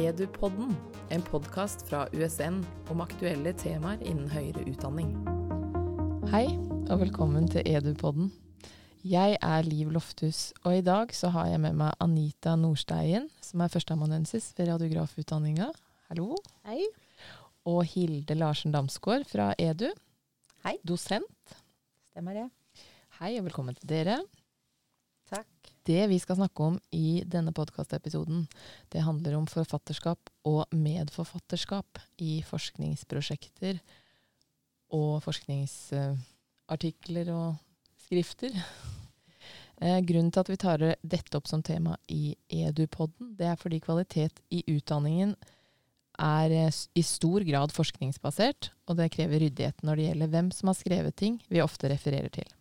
Edupodden, en podkast fra USN om aktuelle temaer innen høyere utdanning. Hei, og velkommen til Edupodden. Jeg er Liv Lofthus, og i dag så har jeg med meg Anita Nordsteien, som er førsteamanuensis ved radiografutdanninga. Hallo. Hei. Og Hilde Larsen Damsgaard fra Edu. Hei. Dosent. Stemmer det. Hei, og velkommen til dere. Takk. Det vi skal snakke om i denne podkastepisoden, det handler om forfatterskap og medforfatterskap i forskningsprosjekter og forskningsartikler og skrifter. Eh, grunnen til at vi tar dette opp som tema i Edupodden, det er fordi kvalitet i utdanningen er eh, i stor grad forskningsbasert, og det krever ryddighet når det gjelder hvem som har skrevet ting vi ofte refererer til.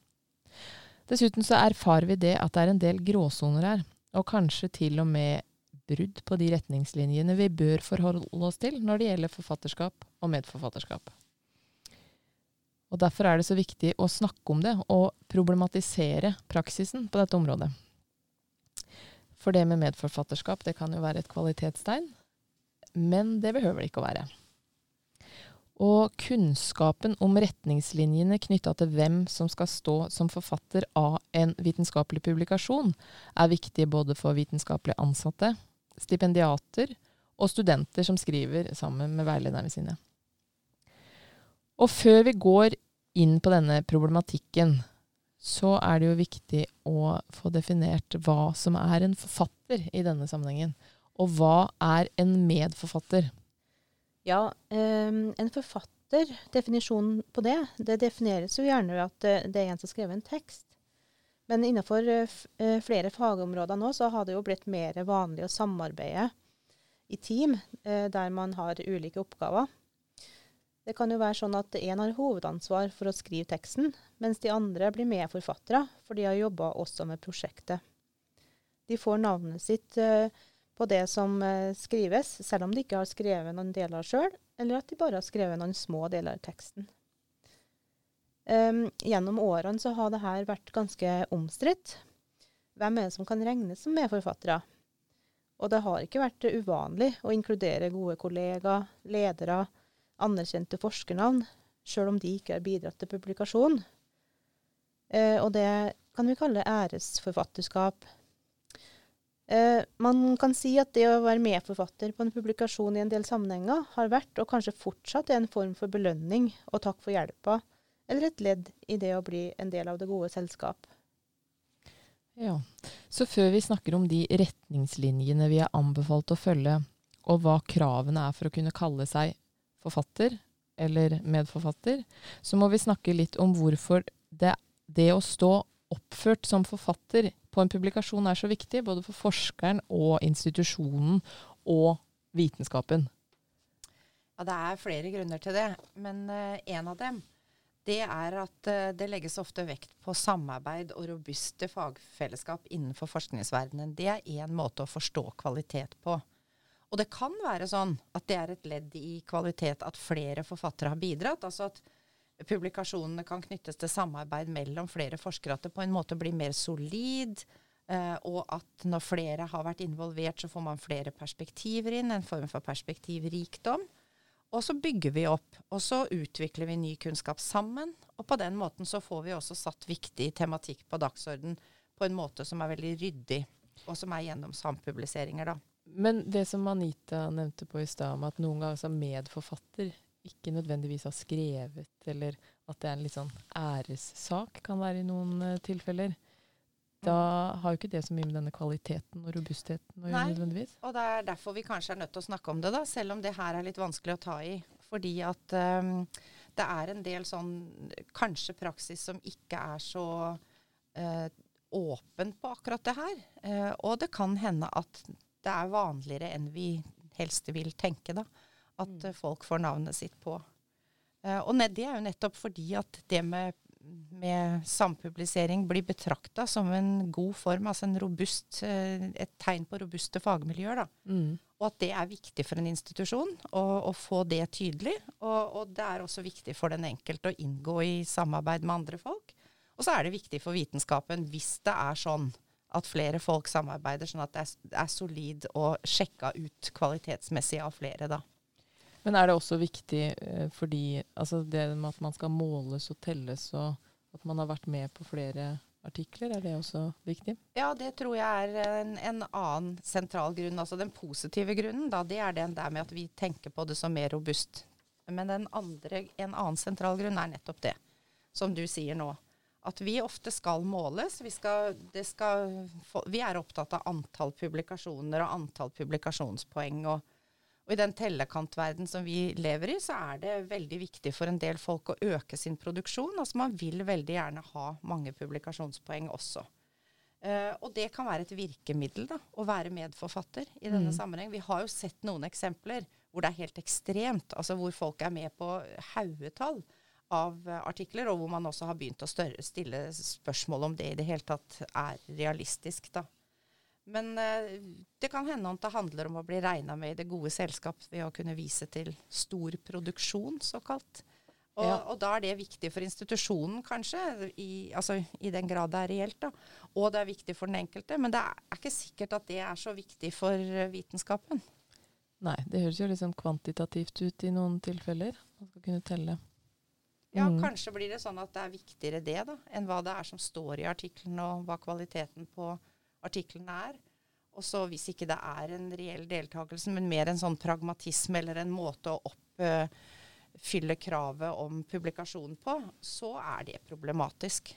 Dessuten så erfarer vi det at det er en del gråsoner her, og kanskje til og med brudd på de retningslinjene vi bør forholde oss til når det gjelder forfatterskap og medforfatterskap. Og Derfor er det så viktig å snakke om det og problematisere praksisen på dette området. For det med medforfatterskap det kan jo være et kvalitetstegn, men det behøver det ikke å være. Og kunnskapen om retningslinjene knytta til hvem som skal stå som forfatter av en vitenskapelig publikasjon, er viktig både for vitenskapelig ansatte, stipendiater og studenter som skriver sammen med veilederne sine. Og før vi går inn på denne problematikken, så er det jo viktig å få definert hva som er en forfatter i denne sammenhengen. Og hva er en medforfatter? Ja, um, en forfatter, definisjonen på det, det defineres jo gjerne ved at eh, det er en som har skrevet en tekst. Men innenfor uh, flere fagområder nå så har det jo blitt mer vanlig å samarbeide i team der man har ulike oppgaver. Det kan jo være sånn at én har hovedansvar for å skrive teksten, mens de andre blir medforfattere, for de har jobba også med prosjektet. De får navnet sitt uh, på det som eh, skrives, selv om de ikke har skrevet noen deler sjøl, eller at de bare har skrevet noen små deler av teksten. Um, gjennom årene så har dette vært ganske omstridt. Hvem er det som kan regnes som medforfattere? Og det har ikke vært uvanlig å inkludere gode kollegaer, ledere, anerkjente forskernavn, sjøl om de ikke har bidratt til publikasjon. Eh, og det kan vi kalle æresforfatterskap Eh, man kan si at det å være medforfatter på en publikasjon i en del sammenhenger har vært, og kanskje fortsatt er en form for belønning og takk for hjelpa, eller et ledd i det å bli en del av det gode selskap. Ja, Så før vi snakker om de retningslinjene vi er anbefalt å følge, og hva kravene er for å kunne kalle seg forfatter eller medforfatter, så må vi snakke litt om hvorfor det, det å stå oppført som forfatter på en publikasjon er så viktig, både for forskeren og institusjonen og vitenskapen? Ja, Det er flere grunner til det, men uh, en av dem det er at uh, det legges ofte vekt på samarbeid og robuste fagfellesskap innenfor forskningsverdenen. Det er én måte å forstå kvalitet på. Og det kan være sånn at det er et ledd i kvalitet at flere forfattere har bidratt. altså at publikasjonene kan knyttes til samarbeid mellom flere forskere, at det på en måte blir mer solid. Uh, og at når flere har vært involvert, så får man flere perspektiver inn. En form for perspektivrikdom. Og så bygger vi opp, og så utvikler vi ny kunnskap sammen. Og på den måten så får vi også satt viktig tematikk på dagsorden på en måte som er veldig ryddig, og som er gjennom sampubliseringer, da. Men det som Anita nevnte på i stad, om at noen ganger som medforfatter ikke nødvendigvis har skrevet, eller at det er en litt sånn æressak, kan være i noen uh, tilfeller. Da har jo ikke det så mye med denne kvaliteten og robustheten å gjøre nødvendigvis. Og det er derfor vi kanskje er nødt til å snakke om det, da, selv om det her er litt vanskelig å ta i. Fordi at um, det er en del sånn kanskje praksis som ikke er så uh, åpen på akkurat det her. Uh, og det kan hende at det er vanligere enn vi helst vil tenke, da at mm. folk får navnet sitt på. Uh, og det er jo nettopp fordi at det med, med sampublisering blir betrakta som en god form, altså robust, uh, et tegn på robuste fagmiljøer. Mm. Og at det er viktig for en institusjon å, å få det tydelig. Og, og, det er også viktig for den enkelte å inngå i samarbeid med andre folk. Og så er det viktig for vitenskapen hvis det er sånn at flere folk samarbeider, sånn at det er, er solid og sjekka ut kvalitetsmessig av flere, da. Men er det også viktig eh, fordi altså det med at man skal måles og telles, og at man har vært med på flere artikler, er det også viktig? Ja, det tror jeg er en, en annen sentral grunn. Altså den positive grunnen, da, det er den der med at vi tenker på det som mer robust. Men andre, en annen sentral grunn er nettopp det, som du sier nå. At vi ofte skal måles. Vi, skal, skal, vi er opptatt av antall publikasjoner og antall publikasjonspoeng. og og i den tellekantverden som vi lever i, så er det veldig viktig for en del folk å øke sin produksjon. Altså man vil veldig gjerne ha mange publikasjonspoeng også. Uh, og det kan være et virkemiddel, da, å være medforfatter i denne mm. sammenheng. Vi har jo sett noen eksempler hvor det er helt ekstremt, altså hvor folk er med på haugetall av uh, artikler, og hvor man også har begynt å større, stille spørsmål om det i det hele tatt er realistisk, da. Men eh, det kan hende at det handler om å bli regna med i det gode selskap ved å kunne vise til stor produksjon, såkalt. Og, ja. og, da er det viktig for institusjonen, kanskje, i, altså, i, den grad det er reelt. da. Og det er viktig for den enkelte. Men det er, ikke sikkert at det er så viktig for uh, vitenskapen. Nei, det høres jo liksom kvantitativt ut i noen tilfeller. Man skal kunne telle. Ja, mm. kanskje blir det sånn at det er viktigere det da, enn hva det er som står i artikkelen, og hva kvaliteten på artiklene er. Og så hvis ikke det er en reell deltakelse, men mer en sånn pragmatisme eller en måte å oppfylle kravet om publikasjon på, så er det problematisk.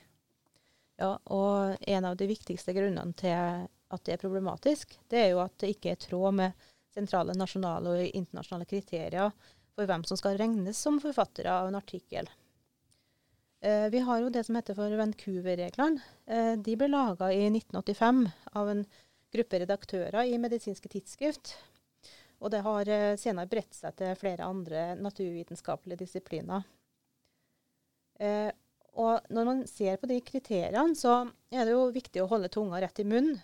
Ja, og en av de viktigste grunnene til at det er problematisk, det er jo at det ikke er tråd med sentrale nasjonale og internasjonale kriterier for hvem som skal regnes som forfattere av en artikkel. Eh, vi har jo det som heter for Vancouver-reglene. Eh, de ble laga i 1985 av en gruppe redaktører i medisinske tidsskrift. Og det har eh, senere bredt seg til flere andre naturvitenskapelige disipliner. Og når man ser på de kriteriene, så er det jo viktig å holde tunga rett i munnen.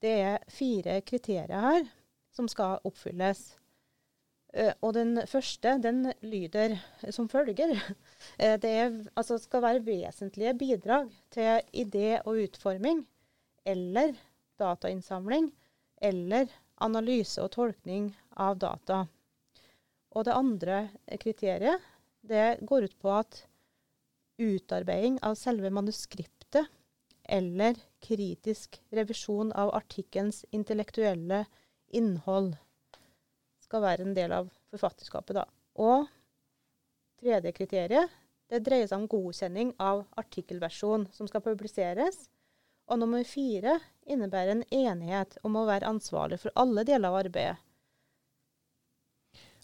Det er fire kriterier her som skal oppfylles. Uh, og den første den lyder som følger. Uh, det er, altså, skal være vesentlige bidrag til idé og utforming eller datainnsamling eller analyse og tolkning av data. Og det andre kriteriet det går ut på at utarbeiding av selve manuskriptet eller kritisk revisjon av artikkelens intellektuelle innhold skal være en del av forfatterskapet. Da. Og tredje kriteriet det dreier seg om godkjenning av artikkelversjon som skal publiseres. Og nummer fire innebærer en enighet om å være ansvarlig for alle deler av arbeidet.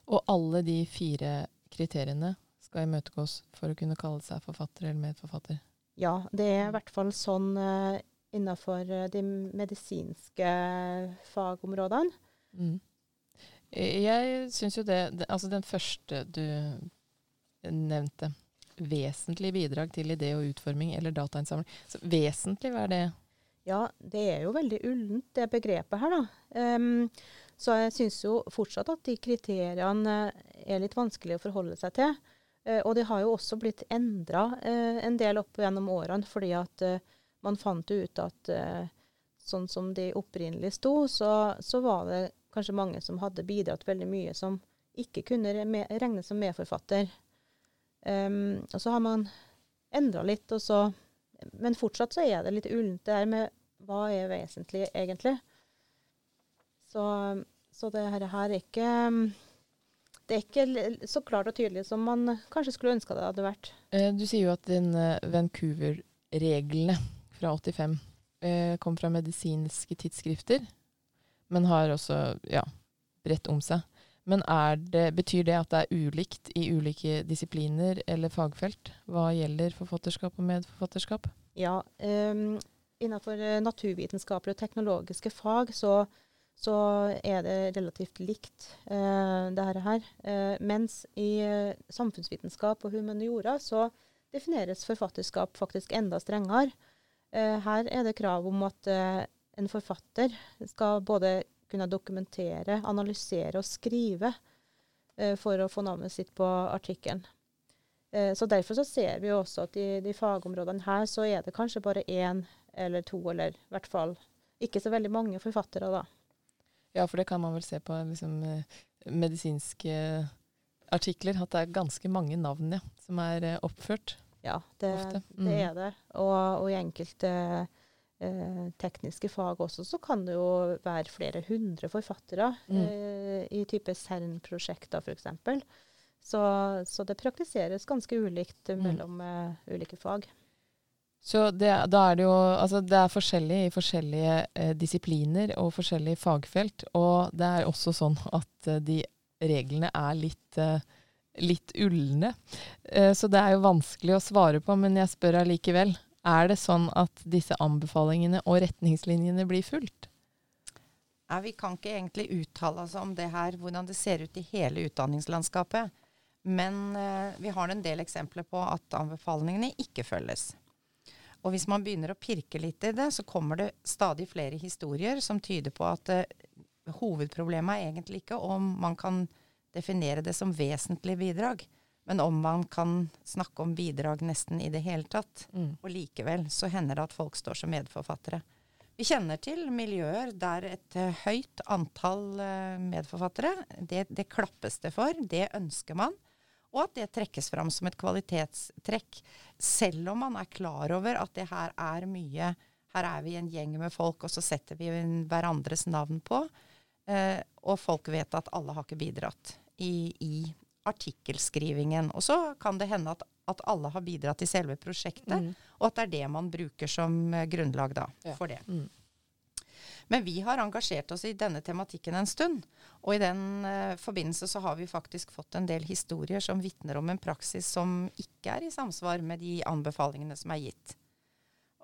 Og alle de fire kriteriene skal imøtegås for å kunne kalle seg forfatter eller medforfatter? Ja, det er i hvert fall sånn uh, innenfor uh, de medisinske fagområdene. Mm. Jeg syns jo det, Altså den første du nevnte, vesentlig bidrag til idé og utforming eller datainnsamling. Så vesentlig, hva er det? Ja, det er jo veldig ullent, det begrepet her, da. Um, så jeg syns jo fortsatt at de kriteriene er litt vanskelig å forholde seg til. Uh, og de har jo også blitt endra uh, en del opp gjennom årene, fordi at uh, man fant ut at sånn som de opprinnelig sto, så, så, var det kanskje mange som hadde bidratt veldig mye som ikke kunne regnes som medforfatter. Um, og så har man endra litt, så Men fortsatt så er det litt ullent det her med hva er vesentlig, egentlig. Så, så det her, er ikke det er ikke så klart og tydelig som man kanskje skulle ønska det hadde vært. Eh, du sier jo at eh, Vancouver-reglene fra 85 eh, kom fra medisinske tidsskrifter, men har også ja, bredt om seg. Men det, betyr det at det er ulikt i ulike disipliner eller fagfelt hva gjelder forfatterskap og medforfatterskap? Ja, um, innenfor eh, naturvitenskapelige og teknologiske fag så, så er det relativt likt uh, det her. Uh, mens i uh, samfunnsvitenskap og humaniora så defineres forfatterskap faktisk enda strengere. her er det krav om at en forfatter skal både kunne dokumentere, analysere og skrive eh, for å få navnet sitt på artikkelen. Eh, så Derfor så ser vi også at i de fagområdene her så er det kanskje bare én eller to, eller i hvert fall ikke så veldig mange forfattere, da. Ja, for det kan man vel se på liksom, eh, medisinske artikler, at det er ganske mange navn ja, som er eh, oppført. Ja, det, Ofte. det Mm. er det. Og, og i enkelte eh, tekniske fag også, så kan det jo være flere hundre forfattere Mm. eh, i type CERN-prosjekter f.eks. Så, så det praktiseres ganske ulikt Mm. mellom eh, ulike fag. Så det, da er det jo Altså det er forskjellig i forskjellige eh, disipliner og forskjellige fagfelt. Og det er også sånn at eh, de reglene er litt, eh, litt ulne. Eh, så det er jo vanskelig å svare på, men jeg spør allikevel. Er det sånn at disse anbefalingene og retningslinjene blir fulgt? Ja, vi kan ikke egentlig uttale oss om det her, hvordan det ser ut i hele utdanningslandskapet. Men eh, vi har en del eksempler på at anbefalingene ikke følges. Og hvis man begynner å pirke litt i det, så kommer det stadig flere historier som tyder på at eh, hovedproblemet er egentlig ikke om man kan definere det som vesentlige bidrag, men om man kan snakke om bidrag nesten i det hele tatt. Og likevel så hender det at folk står som medforfattere. Vi kjenner til miljøer der et eh, høyt antall eh, medforfattere, det, det klappes det for, det ønsker man. Og at det trekkes fram som et kvalitetstrekk. Selv om man er klar over at det her er mye Her er vi en gjeng med folk, og så setter vi hverandres navn på. Eh, og folk vet at alle har ikke bidratt i, i artikkelskrivingen. Og så kan det hende at, at alle har bidratt i selve prosjektet, Mm. og at det er det man bruker som eh, grunnlag da, Ja. for det. Mm. Men vi har engasjert oss i denne tematikken en stund. Og i den uh, forbindelse så har vi faktisk fått en del historier som vitner om en praksis som ikke er i samsvar med de anbefalingene som er gitt.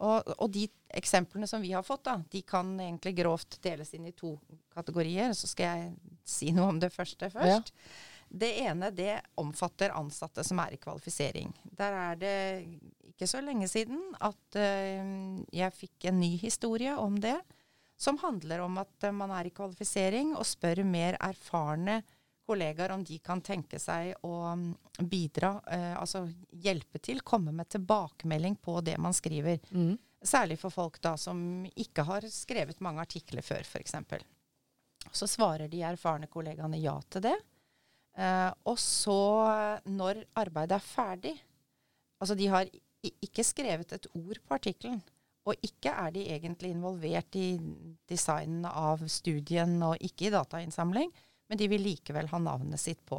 Og, og de eksemplene som vi har fått, da, de kan egentlig grovt deles inn i to kategorier. Så skal jeg si noe om det første først. Det ene det omfatter ansatte som er i kvalifisering. Der er det ikke så lenge siden at eh, jeg fikk en ny historie om det som handler om at eh, man er i kvalifisering og spør mer erfarne kollegaer om de kan tenke seg å mm, bidra, eh, altså hjelpe til, komme med tilbakemelding på det man skriver. Mm. Særlig for folk da som ikke har skrevet mange artikler før, f.eks. Så svarer de erfarne kollegaene ja til det. Eh, og så, eh, når arbeidet er ferdig Altså, de har ikke skrevet et ord på artikkelen. Og ikke er de egentlig involvert i designen av studien og ikke i datainnsamling, men de vil likevel ha navnet sitt på.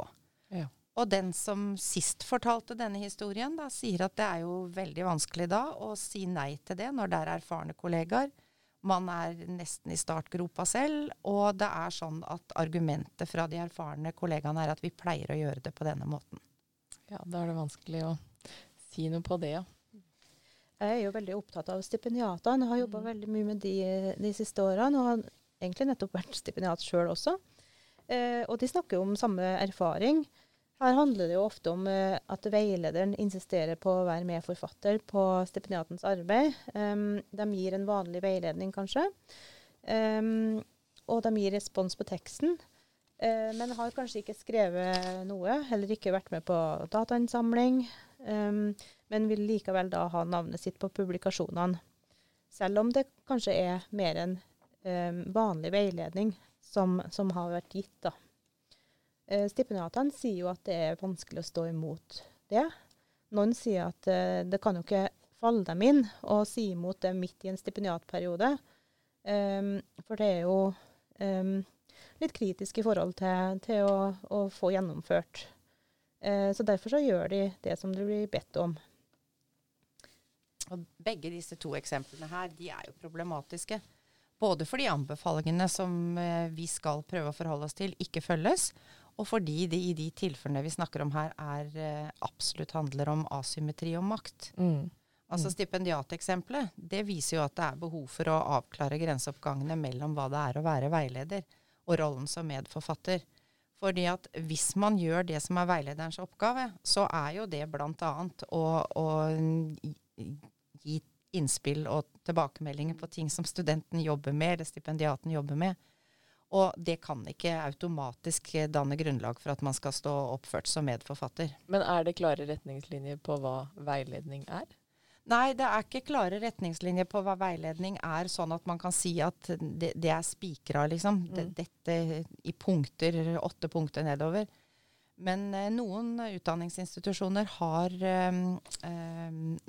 Ja. Og den som sist fortalte denne historien, da, sier at det er jo veldig vanskelig da å si nei til det når det er erfarne kollegaer. Man er nesten i startgropa selv, og det er sånn at argumentet fra de erfarne kollegaene er at vi pleier å gjøre det på denne måten. Ja, da er det vanskelig å si noe på det, ja. Jeg er jo veldig opptatt av stipendiatene. Jeg har jobba Mm. veldig mye med de de siste årene, og har egentlig nettopp vært stipendiat sjøl også. Eh, og de snakker jo om samme erfaring. Her handler det jo ofte om eh, at veilederen insisterer på å være medforfatter på stipendiatens arbeid. Um, de gir en vanlig veiledning, kanskje. Um, og de gir respons på teksten. Eh, men har kanskje ikke skrevet noe, heller ikke vært med på datainnsamling. Um, men vil likevel da ha navnet sitt på publikasjonene. Selv om det kanskje er mer en um, vanlig veiledning som, som har vært gitt. da. Eh, stipendiatene sier jo at det er vanskelig å stå imot det. Noen sier at eh, det kan jo ikke falle dem inn å si imot det midt i en stipendiatperiode. Um, for det er jo um, litt kritisk i forhold til, til å, å få gjennomført. Uh, så derfor så gjør de det som de blir bedt om. Og begge disse to eksemplene her, de er jo problematiske. Både fordi anbefalingene som eh, vi skal prøve å forholde oss til, ikke følges, og fordi det i de tilfellene vi snakker om her, er, eh, absolutt handler om asymmetri og makt. Mm. Altså Mm. Stipendiateksempelet det viser jo at det er behov for å avklare grenseoppgangene mellom hva det er å være veileder og rollen som medforfatter. Fordi at hvis man gjør det som er veilederens oppgave, så er jo det bl.a. Å, å gi innspill og tilbakemeldinger på ting som studenten jobber med, eller stipendiaten jobber med. Og det kan ikke automatisk danne grunnlag for at man skal stå oppført som medforfatter. Men er det klare retningslinjer på hva veiledning er? Nei, det er ikke klare retningslinjer på hva veiledning er, sånn at man kan si at det, det er spikra, liksom. Mm. Dette i punkter, åtte punkter nedover. Men eh, noen utdanningsinstitusjoner har eh,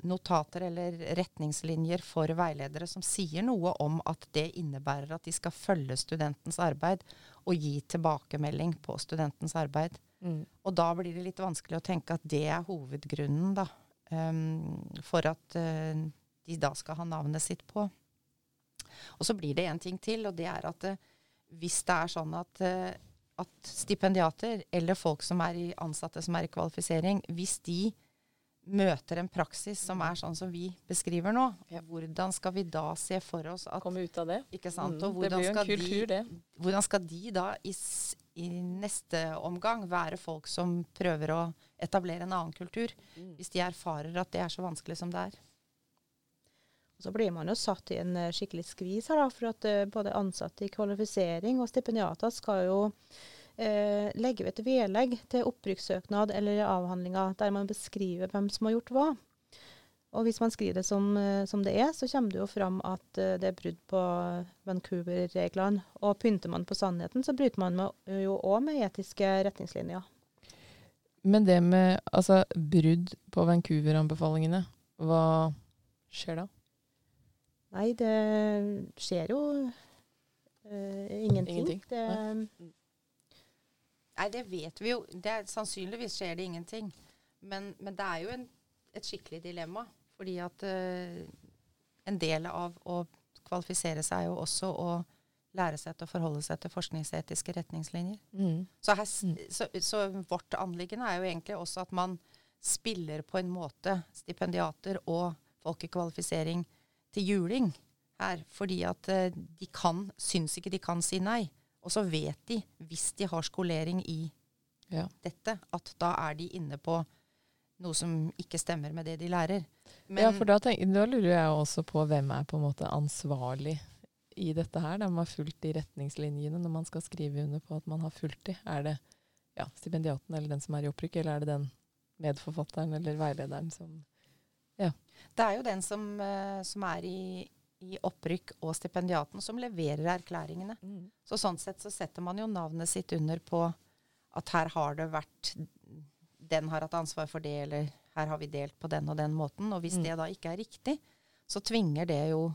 notater eller retningslinjer for veiledere som sier noe om at det innebærer at de skal følge studentens arbeid og gi tilbakemelding på studentens arbeid. Mm. Og da blir det litt vanskelig å tenke at det er hovedgrunnen da, um, for at uh, de da skal ha navnet sitt på. Og så blir det en ting til, og det er at uh, hvis det er sånn at, eh, at stipendiater eller folk som er i ansatte som er i kvalifisering, hvis de møter en praksis som er sånn som vi beskriver nå, Ja. hvordan skal vi da se for oss at Komme ut av det. ikke sant? Mm, Og hvordan blir jo en skal, kultur, de, hvordan skal de da i, i neste omgang være folk som prøver å etablere en annen kultur, Mm. hvis de erfarer at det er så vanskelig som det er? Så blir man jo satt i en eh, skikkelig skvis her, da, for at eh, både ansatte i kvalifisering og stipendiater skal jo eh, legge ved et vedlegg til opprykkssøknad eller avhandlinger der man beskriver hvem som har gjort hva. Og hvis man skriver det som, eh, som det er, så kommer det jo fram at det er brudd på Vancouver-reglene. Og pynter man på sannheten, så bryter man med, jo òg med etiske retningslinjer. Men det med altså, brudd på Vancouver-anbefalingene, hva skjer da? Nei, det skjer jo uh, ingenting. Ingenting, Det, Nei, det vet vi jo. Det er, sannsynligvis skjer det ingenting. Men, men det er jo en, et skikkelig dilemma. Fordi at uh, en del av å kvalifisere seg er jo også å lære seg til å forholde seg til forskningsetiske retningslinjer. Mm. Så, her, Mm. så, så vårt anliggende er jo egentlig også at man spiller på en måte stipendiater og folk i kvalifisering til juling her. Fordi at eh, de kan, syns ikke de kan si nei. Og så vet de, hvis de har skolering i Ja. dette, at da er de inne på noe som ikke stemmer med det de lærer. Men, ja, for da, tenker, da lurer jeg også på hvem er på en måte ansvarlig i dette her. Da man har fulgt de retningslinjene når man skal skrive under på at man har fulgt de. Er det ja, stipendiaten eller den som er i opprykk, eller er det den medforfatteren eller veilederen som Det er jo den som, eh, som er i, i opprykk og stipendiaten som leverer erklæringene. Så sånn sett så setter man jo navnet sitt under på at her har det vært Den har hatt ansvar for det, eller her har vi delt på den og den måten. Og hvis Mm. det da ikke er riktig, så tvinger det jo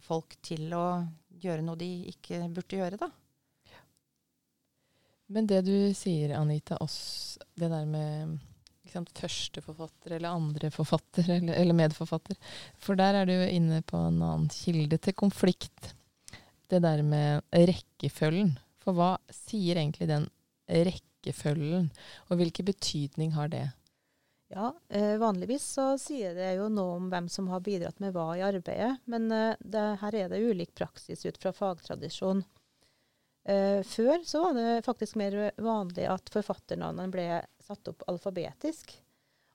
folk til å gjøre noe de ikke burde gjøre, da. Men det du sier, Anita, oss, det der med sant, første forfatter eller andre forfatter eller, eller medforfatter For der er du inne på en annen kilde til konflikt. Det der med rekkefølgen. For hva sier egentlig den rekkefølgen, og hvilken betydning har det? Ja, eh, vanligvis så sier det jo noe om hvem som har bidratt med hva i arbeidet, men eh, det, her er det ulik praksis ut fra fagtradisjon. Eh, før så var det faktisk mer vanlig at forfatternavnene ble satt opp alfabetisk.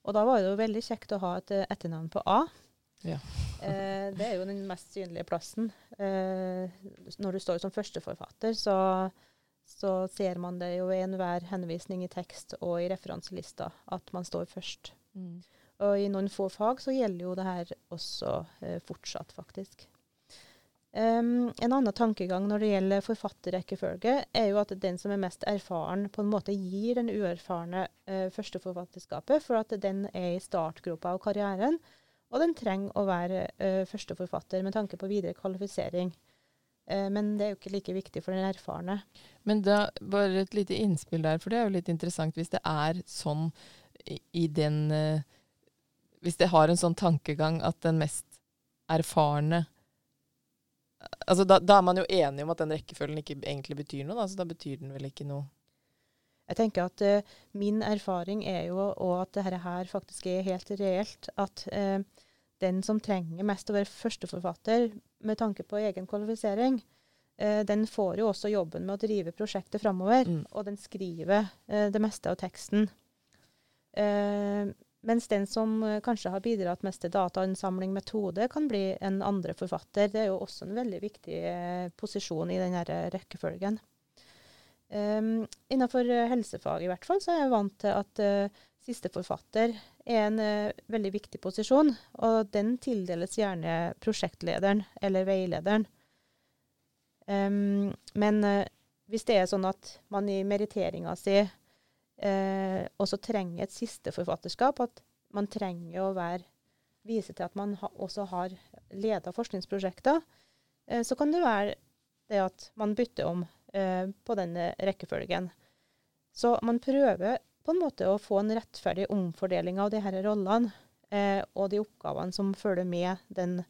Og da var det jo veldig kjekt å ha et eh, etternavn på A. Ja. eh, det er jo den mest synlige plassen. Eh, når du står som førsteforfatter, så, så ser man det jo i enhver henvisning i tekst og i referanselista at man står først. Og i noen få fag så gjelder jo det her også eh, fortsatt, faktisk. Em, en annen tankegang når det gjelder forfatterrekkefølge, er jo at den som er mest erfaren, på en måte gir den uerfarne uh, førsteforfatterskapet, for at den er i startgropa av karrieren, og den trenger å være uh, førsteforfatter med tanke på videre kvalifisering. Uh, men det er jo ikke like viktig for den erfarne. Men da, bare et lite innspill der, for det er jo litt interessant hvis det er sånn i, i den eh, Hvis det har en sånn tankegang at den mest erfarne Altså da, da er man jo enig om at den rekkefølgen ikke egentlig betyr noe, da, så da betyr den vel ikke noe Jeg tenker at uh, min erfaring er jo og at dette her faktisk er helt reelt. At uh, den som trenger mest å være førsteforfatter med tanke på egen kvalifisering, uh, den får jo også jobben med å drive prosjektet framover. Mm. Og den skriver det meste av teksten. Mens den som eh, kanskje har bidratt mest til datainnsamling metode, kan bli en andre forfatter. Det er jo også en veldig viktig eh, posisjon i denne eh, rekkefølgen. Um, innenfor helsefag i hvert fall, så er jeg vant til at uh, siste forfatter er en uh, veldig viktig posisjon, og den tildeles gjerne prosjektlederen eller veilederen. Um, men uh, hvis det er sånn at man i meritteringa si uh, også trenger et siste forfatterskap, at man trenger å være, vise til at man ha, også har leda forskningsprosjekter, så kan det være det at man bytter om på den rekkefølgen. Så man prøver på en måte å få en rettferdig omfordeling av de her rollene eh, og de oppgavene som følger med den,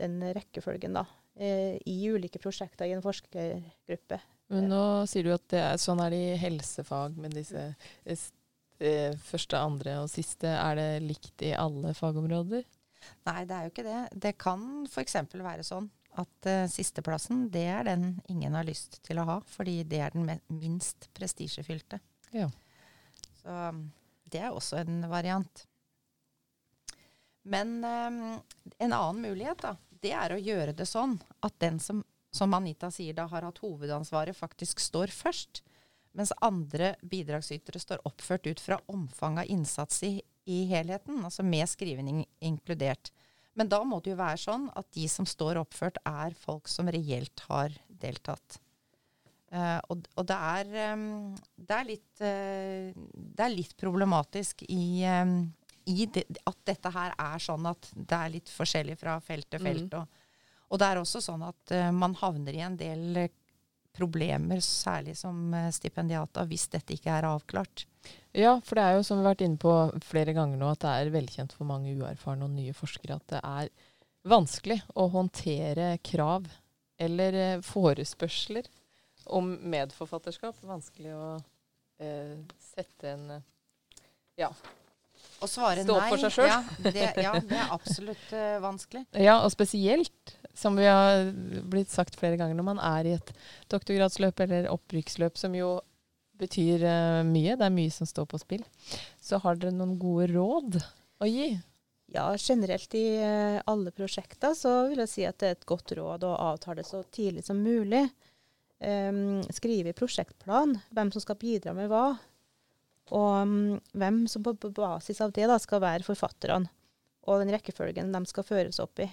den rekkefølgen da, eh, i ulike prosjekter i en forskergruppe. Men nå sier du at det er, sånn er det i helsefag med disse eh, første, andre og siste. Er det likt i alle fagområder? Nei, det er jo ikke det. Det kan f.eks. være sånn at uh, sisteplassen, det er den ingen har lyst til å ha, fordi det er den minst prestisjefylte. Ja. Så um, det er også en variant. Men um, en annen mulighet, da, det er å gjøre det sånn at den som, som Anita sier, da har hatt hovedansvaret, faktisk står først. Mens andre bidragsytere står oppført ut fra omfang av innsats i, i helheten, altså med skriving inkludert. Men da må det jo være sånn at de som står oppført, er folk som reelt har deltatt. Uh, og, og det, er, um, det, er litt, uh, det, er, litt, problematisk i, um, i de, at dette her er sånn at det er litt forskjellig fra felt til felt. Mm. Og, og, det er også sånn at uh, man havner i en del problemer, særlig som stipendiata, hvis dette ikke er avklart. Ja, for det er jo som vi har vært inne på flere ganger nå, at det er velkjent for mange uerfarne og nye forskere at det er vanskelig å håndtere krav eller forespørsler om medforfatterskap. Vanskelig å eh, sette en Ja. Å svare Stå nei. Ja, ja, det er absolutt uh, vanskelig. Ja, og spesielt, som vi har blitt sagt flere ganger, når man er i et doktorgradsløp eller opprykksløp, som jo betyr uh, mye, det er mye som står på spill, så har dere noen gode råd å gi? Ja, generelt i uh, alle prosjekter så vil jeg si at det er et godt råd å avtale så tidlig som mulig um, skrive i prosjektplan hvem som skal bidra med hva. Og um, hvem som på, basis av det da, skal være forfatterne. Og den rekkefølgen de skal føres opp i.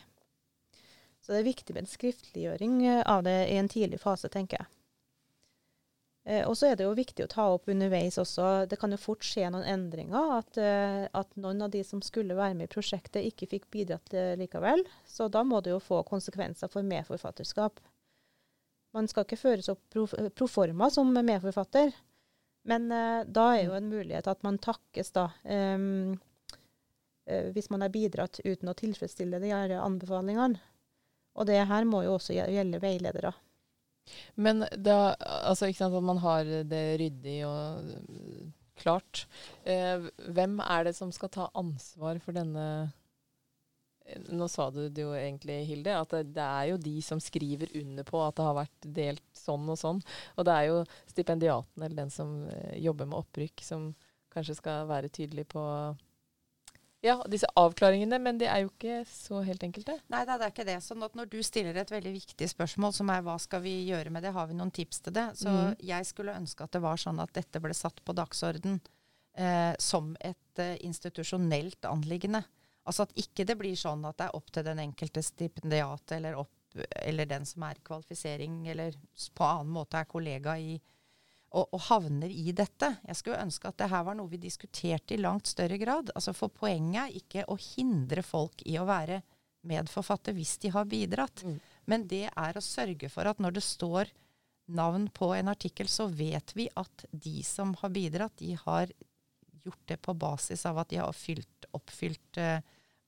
Så det er viktig med en skriftliggjøring eh, av det i en tidlig fase, tenker jeg. Eh, og så er det jo viktig å ta opp underveis også. Det kan jo fort skje noen endringer. At, eh, at noen av de som skulle være med i prosjektet, ikke fikk bidratt likevel. Så da må det jo få konsekvenser for medforfatterskap. Man skal ikke føres opp proforma som medforfatter, men uh, da er jo en mulighet at man takkes, da. Um, uh, hvis man har bidratt uten å tilfredsstille de her anbefalingene. Og det her må jo også gjelde veiledere. Men da, altså ikke sant at man har det ryddig og klart. Eh, hvem er det som skal ta ansvar for denne nå sa du det jo egentlig, Hilde, at det, det, er jo de som skriver under på at det har vært delt sånn og sånn. Og det er jo stipendiaten eller den som uh, jobber med opprykk, som kanskje skal være tydelig på ja, disse avklaringene, men det er jo ikke så helt enkelte. Nei, det er ikke det. Så når du stiller et veldig viktig spørsmål, som er hva skal vi gjøre med det, har vi noen tips til det? Så mm. jeg skulle ønske at det var sånn at dette ble satt på dagsorden eh, som et eh, institusjonelt anliggende. Altså at ikke det blir sånn at det er opp til den enkelte stipendiat eller, opp, eller den som er i kvalifisering, eller på annen måte er kollega i og, og, havner i dette. Jeg skulle ønske at det her var noe vi diskuterte i langt større grad. Altså For poenget er ikke å hindre folk i å være medforfatter hvis de har bidratt. Mm. Men det er å sørge for at når det står navn på en artikkel, så vet vi at de som har bidratt, de har gjort det på basis av at de har fylt, oppfylt uh,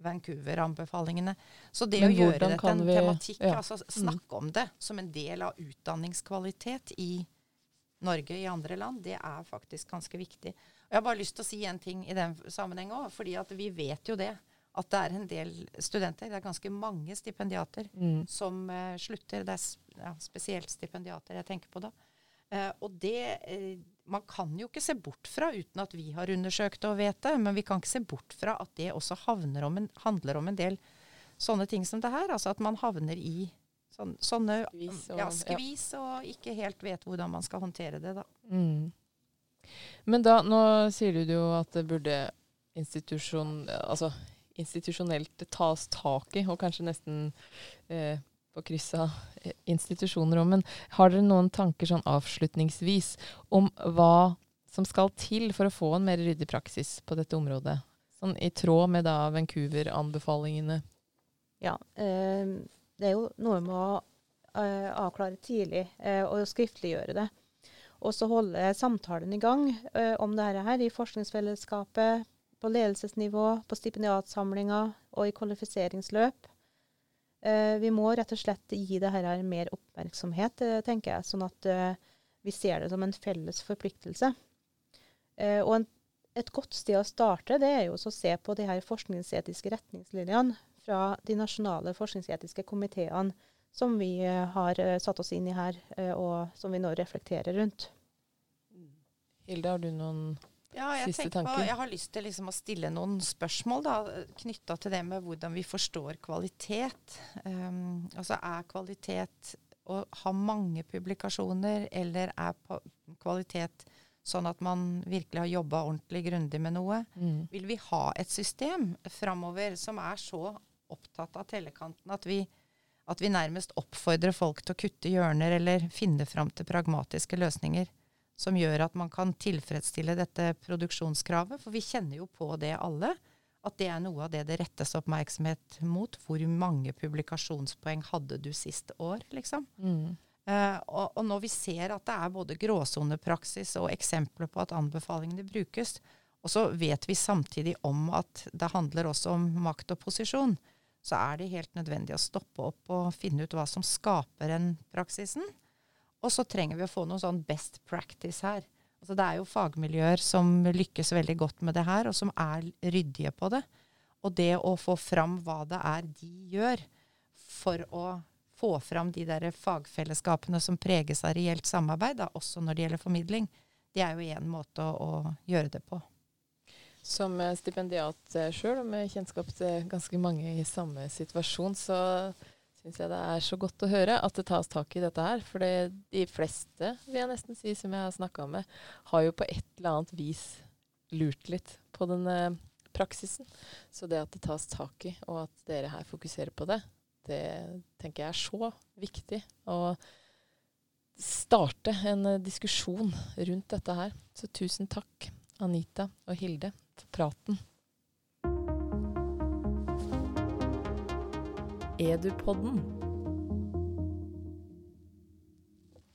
Vancouver-anbefalingene. Så det Men å gjøre det til en vi, tematikk, ja. altså mm. snakke mm. om det som en del av utdanningskvalitet i Norge i andre land, det er faktisk ganske viktig. Og jeg har bare lyst til å si en ting i den sammenheng òg, fordi at vi vet jo det. At det er en del studenter, det er ganske mange stipendiater, mm. som uh, slutter. Det er ja, spesielt stipendiater jeg tenker på da. Uh, og det uh, man kan jo ikke se bort fra, uten at vi har undersøkt og vet det, men vi kan ikke se bort fra at det også om en, handler om en del sånne ting som det her. Altså at man havner i sånne, sånne skvis, og, ja, skvis ja. og ikke helt vet hvordan man skal håndtere det, da. Mm. Men da, nå sier du jo at det burde institusjon, altså, institusjonelt tas tak i, og kanskje nesten eh, på kryss av eh, institusjoner òg. Men har dere noen tanker sånn avslutningsvis om hva som skal til for å få en mer ryddig praksis på dette området? Sånn i tråd med da Vancouver-anbefalingene. Ja, eh, det er jo noe med å eh, avklare tidlig eh, og skriftliggjøre det. Og så holde samtalen i gang eh, om dette her i forskningsfellesskapet, på ledelsesnivå, på stipendiatsamlinger og i kvalifiseringsløp. Vi må rett og slett gi dette her mer oppmerksomhet, tenker jeg, sånn at vi ser det som en felles forpliktelse. og et godt sted å starte det er jo å se på de her forskningsetiske retningslinjene fra de nasjonale forskningsetiske komiteene som vi eh, har eh, satt oss inn i her, eh, og som vi nå reflekterer rundt. Hilde, har du noen ja, siste tanker? På, jeg har lyst til liksom å stille noen spørsmål knytta til det med hvordan vi forstår kvalitet. Um, altså er kvalitet å ha mange publikasjoner, eller er kvalitet sånn at man virkelig har jobba ordentlig grundig med noe? Mm. Vil vi ha et system framover som er så opptatt av tellekanten at vi, at vi nærmest oppfordrer folk til å kutte hjørner eller finne fram til pragmatiske løsninger som gjør at man kan tilfredsstille dette produksjonskravet. For vi kjenner jo på det alle, at det er noe av det det rettes oppmerksomhet mot. Hvor mange publikasjonspoeng hadde du sist år, liksom? Mm. Uh, og, og, når vi ser at det er både gråsonepraksis og eksempler på at anbefalingene brukes, og så vet vi samtidig om at det handler også om makt og posisjon, så er det helt nødvendig å stoppe opp og finne ut hva som skaper den praksisen. Og så trenger vi å få noe sånn best practice her. Altså det er jo fagmiljøer som lykkes veldig godt med det her, og som er ryddige på det. Og det å få fram hva det er de gjør for å få fram de der fagfellesskapene som preges av reelt samarbeid, da, også når det gjelder formidling, det er jo én måte å, å gjøre det på. Som stipendiat eh, sjøl, og med kjennskap til ganske mange i samme situasjon, så syns jeg det er så godt å høre at det tas tak i dette her. For de fleste, vil jeg nesten si, som jeg har snakka med, har jo på et eller annet vis lurt litt på denne praksisen. Så det at det tas tak i, og at dere her fokuserer på det, det tenker jeg er så viktig. Å starte en diskusjon rundt dette her. Så tusen takk, Anita og Hilde praten. Edupodden